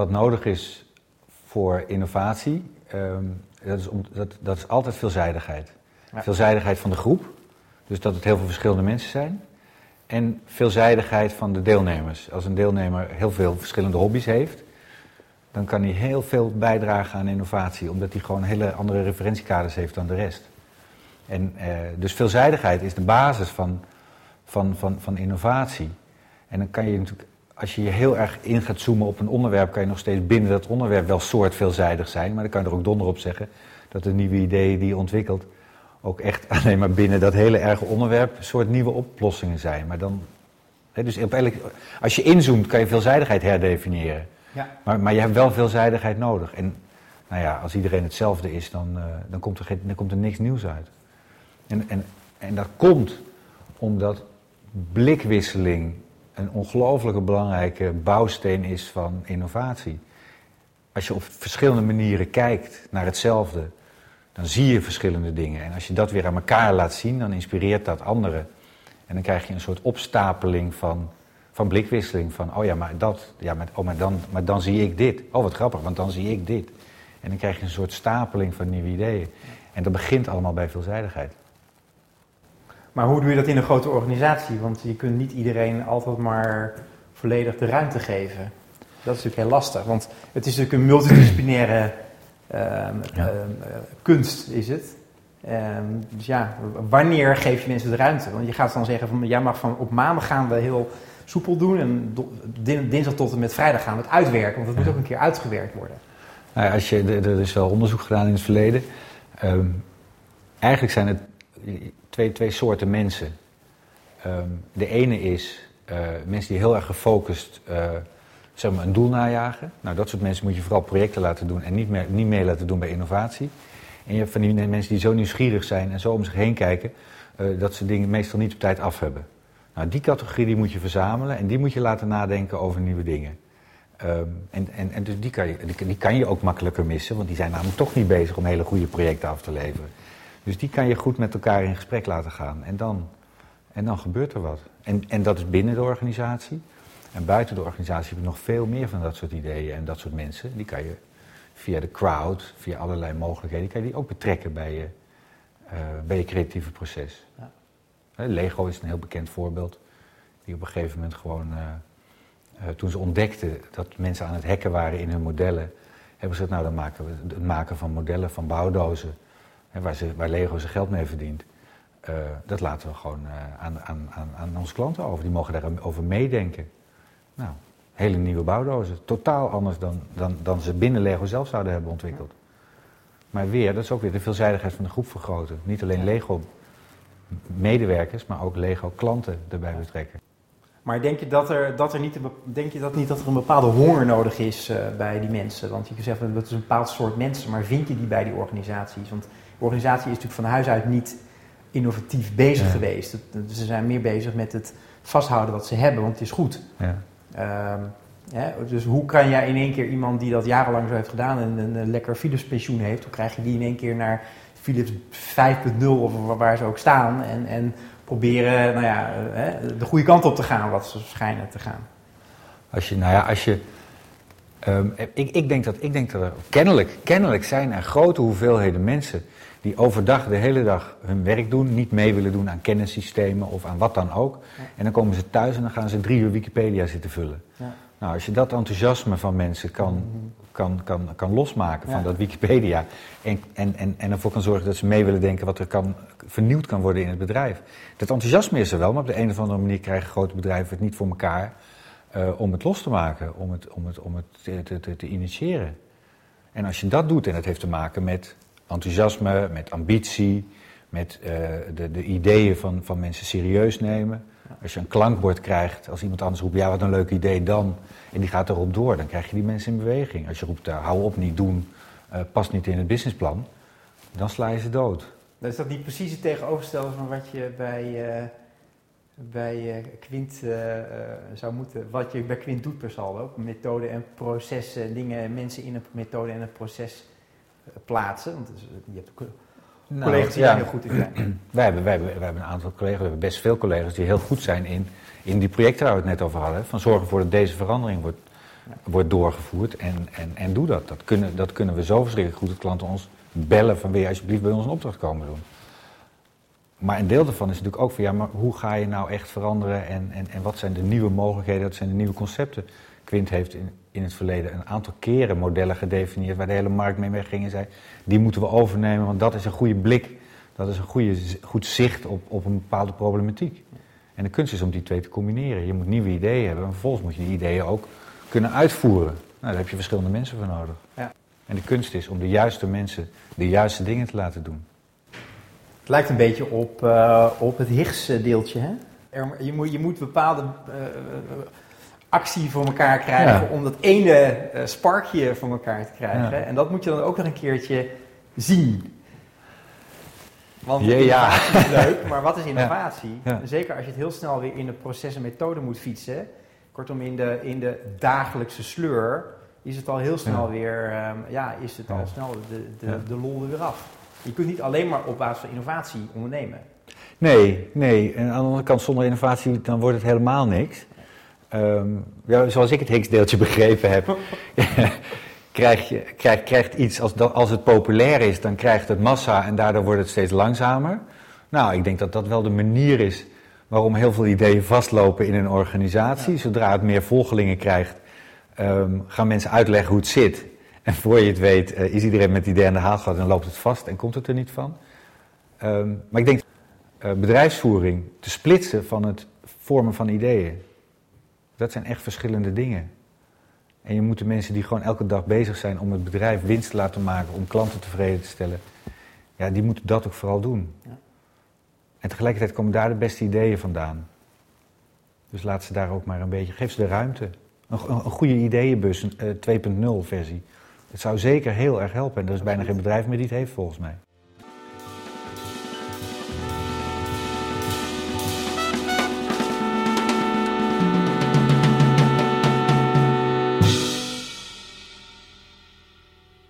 wat nodig is voor innovatie, ehm, dat, is om, dat, dat is altijd veelzijdigheid. Ja. Veelzijdigheid van de groep, dus dat het heel veel verschillende mensen zijn. En veelzijdigheid van de deelnemers. Als een deelnemer heel veel verschillende hobby's heeft, dan kan hij heel veel bijdragen aan innovatie, omdat hij gewoon hele andere referentiekaders heeft dan de rest. En, eh, dus veelzijdigheid is de basis van, van, van, van innovatie. En dan kan je natuurlijk, als je je heel erg in gaat zoomen op een onderwerp, kan je nog steeds binnen dat onderwerp wel soort veelzijdig zijn. Maar dan kan je er ook donder op zeggen dat de nieuwe ideeën die je ontwikkelt ook echt alleen maar binnen dat hele erge onderwerp een soort nieuwe oplossingen zijn. Maar dan, hè, dus op elk, als je inzoomt, kan je veelzijdigheid herdefiniëren. Ja. Maar, maar je hebt wel veelzijdigheid nodig. En nou ja, als iedereen hetzelfde is, dan, eh, dan, komt, er geen, dan komt er niks nieuws uit. En, en, en dat komt omdat blikwisseling een ongelooflijke belangrijke bouwsteen is van innovatie. Als je op verschillende manieren kijkt naar hetzelfde, dan zie je verschillende dingen. En als je dat weer aan elkaar laat zien, dan inspireert dat anderen. En dan krijg je een soort opstapeling van, van blikwisseling. Van, oh ja, maar, dat, ja, maar, oh, maar, dan, maar dan zie ik dit. Oh, wat grappig, want dan zie ik dit. En dan krijg je een soort stapeling van nieuwe ideeën. En dat begint allemaal bij veelzijdigheid. Maar hoe doe je dat in een grote organisatie? Want je kunt niet iedereen altijd maar volledig de ruimte geven. Dat is natuurlijk heel lastig, want het is natuurlijk een multidisciplinaire ehm, Ja. ehm, eh, kunst, is het. Ehm, dus ja, wanneer geef je mensen de ruimte? Want je gaat dan zeggen van, jij mag van op maandag gaan we heel soepel doen en din- dinsdag tot en met vrijdag gaan we het uitwerken, want het moet ook een keer uitgewerkt worden. Nou ja, als je, er is wel onderzoek gedaan in het verleden. Eigenlijk zijn het twee, twee soorten mensen. Ehm, de ene is eh, mensen die heel erg gefocust eh, zeg maar een doel najagen. Nou, dat soort mensen moet je vooral projecten laten doen en niet, meer, niet mee laten doen bij innovatie. En je hebt van die mensen die zo nieuwsgierig zijn en zo om zich heen kijken, eh, dat ze dingen meestal niet op tijd af hebben. Nou, die categorie die moet je verzamelen en die moet je laten nadenken over nieuwe dingen. Ehm, en, en, en dus die kan, je, die, die kan je ook makkelijker missen, want die zijn namelijk toch niet bezig om hele goede projecten af te leveren. Dus die kan je goed met elkaar in gesprek laten gaan. En dan, en dan gebeurt er wat. En, en dat is binnen de organisatie. En buiten de organisatie heb je nog veel meer van dat soort ideeën en dat soort mensen. Die kan je via de crowd, via allerlei mogelijkheden, kan je die ook betrekken bij je, eh, bij je creatieve proces. Ja. Lego is een heel bekend voorbeeld. Die op een gegeven moment gewoon, eh, eh, toen ze ontdekten dat mensen aan het hacken waren in hun modellen, hebben ze gezegd, nou dan maken we het maken van modellen van bouwdozen, waar, ze, waar Lego zijn geld mee verdient. eh, dat laten we gewoon eh, aan, aan, aan, aan onze klanten over. Die mogen daarover meedenken. Nou, hele nieuwe bouwdozen. Totaal anders dan, dan, dan ze binnen Lego zelf zouden hebben ontwikkeld. Maar weer, dat is ook weer de veelzijdigheid van de groep vergroten. Niet alleen Lego medewerkers, maar ook Lego klanten erbij betrekken. Maar denk je dat er, dat er, niet, denk je dat niet dat er een bepaalde honger nodig is eh, bij die mensen? Want je kunt zeggen dat is een bepaald soort mensen, maar vind je die bij die organisaties? Want organisatie is natuurlijk van huis uit niet innovatief bezig Ja. geweest. Ze zijn meer bezig met het vasthouden wat ze hebben, want het is goed. Ja. Ehm, dus hoe kan jij in één keer iemand die dat jarenlang zo heeft gedaan en een, een lekker Philips pensioen heeft, hoe krijg je die in één keer naar Philips 5.0 of wa- waar ze ook staan en, en proberen nou ja, eh, de goede kant op te gaan, wat ze schijnen te gaan. Als je, nou ja, als je. Ehm, ik, ik, denk dat, ik denk dat er kennelijk, kennelijk zijn er grote hoeveelheden mensen die overdag de hele dag hun werk doen, niet mee willen doen aan kennissystemen of aan wat dan ook. Ja. En dan komen ze thuis en dan gaan ze drie uur Wikipedia zitten vullen. Ja. Nou, als je dat enthousiasme van mensen kan, kan, kan, kan losmaken van dat Wikipedia en, en, en, en ervoor kan zorgen dat ze mee willen denken wat er kan, vernieuwd kan worden in het bedrijf. Dat enthousiasme is er wel, maar op de een of andere manier krijgen grote bedrijven het niet voor elkaar eh, om het los te maken, om het, om het, om het te, te, te, initiëren. En als je dat doet, en dat heeft te maken met enthousiasme, met ambitie, met eh, de, de ideeën van, van mensen serieus nemen. Als je een klankbord krijgt, als iemand anders roept, ja wat een leuk idee dan, en die gaat erop door, dan krijg je die mensen in beweging. Als je roept, eh, hou op, niet doen, past niet in het businessplan, dan sla je ze dood. Dan is dat niet precies het tegenovergestelde van wat je bij, bij eh, Quint eh, eh, zou moeten, wat je bij Quint doet per saldo, methode en processen, dingen, mensen in een methode en een proces plaatsen. Want is- je hebt ook collega's die Nou, ja. heel goed in zijn. Wij hebben, wij, hebben, wij hebben een aantal collega's, we hebben best veel collega's die heel goed zijn in, in die projecten waar we het net over hadden. Van zorgen ervoor dat deze verandering wordt, wordt doorgevoerd. En, en, en doe dat. Dat kunnen, dat kunnen we zo verschrikkelijk goed dat klanten ons bellen van wil je alsjeblieft bij ons een opdracht komen doen. Maar een deel daarvan is natuurlijk ook van ja, maar hoe ga je nou echt veranderen en, en, en wat zijn de nieuwe mogelijkheden, wat zijn de nieuwe concepten? Quint heeft in, in het verleden een aantal keren modellen gedefinieerd waar de hele markt mee wegging en zei, die moeten we overnemen, want dat is een goede blik, dat is een goede, goed zicht op, op een bepaalde problematiek. En de kunst is om die twee te combineren. Je moet nieuwe ideeën hebben en vervolgens moet je die ideeën ook kunnen uitvoeren. Nou, daar heb je verschillende mensen voor nodig. Ja. En de kunst is om de juiste mensen de juiste dingen te laten doen. Lijkt een beetje op, uh, op het Higgs-deeltje. Hè? Er, je, moet, je moet bepaalde uh, actie voor elkaar krijgen ja. om dat ene uh, sparkje voor elkaar te krijgen. Ja. En dat moet je dan ook nog een keertje zien. Want ja, ja. is leuk, maar wat is innovatie? Zeker als je het heel snel weer in de proces en methode moet fietsen. Kortom, in de, in de dagelijkse sleur is het al heel snel weer, um, ja, is het al snel de, de, de lol er weer af. Je kunt niet alleen maar op basis van innovatie ondernemen. Nee, nee. En aan de andere kant, zonder innovatie, dan wordt het helemaal niks. Um, ja, zoals ik het Higgs-deeltje begrepen heb, krijg je, krijg, krijgt iets, als, als het populair is, dan krijgt het massa en daardoor wordt het steeds langzamer. Nou, ik denk dat dat wel de manier is waarom heel veel ideeën vastlopen in een organisatie. Zodra het meer volgelingen krijgt, um, gaan mensen uitleggen hoe het zit. En voor je het weet, uh, is iedereen met het idee aan de haal gehad en loopt het vast en komt het er niet van. Um, maar ik denk uh, bedrijfsvoering te splitsen van het vormen van ideeën. Dat zijn echt verschillende dingen. En je moet de mensen die gewoon elke dag bezig zijn om het bedrijf winst te laten maken, om klanten tevreden te stellen, ja, die moeten dat ook vooral doen. Ja. En tegelijkertijd komen daar de beste ideeën vandaan. Dus laat ze daar ook maar een beetje, geef ze de ruimte. Een, een, een goede ideeënbus, een uh, 2.0 versie. Het zou zeker heel erg helpen. En er is bijna geen bedrijf meer die het heeft volgens mij.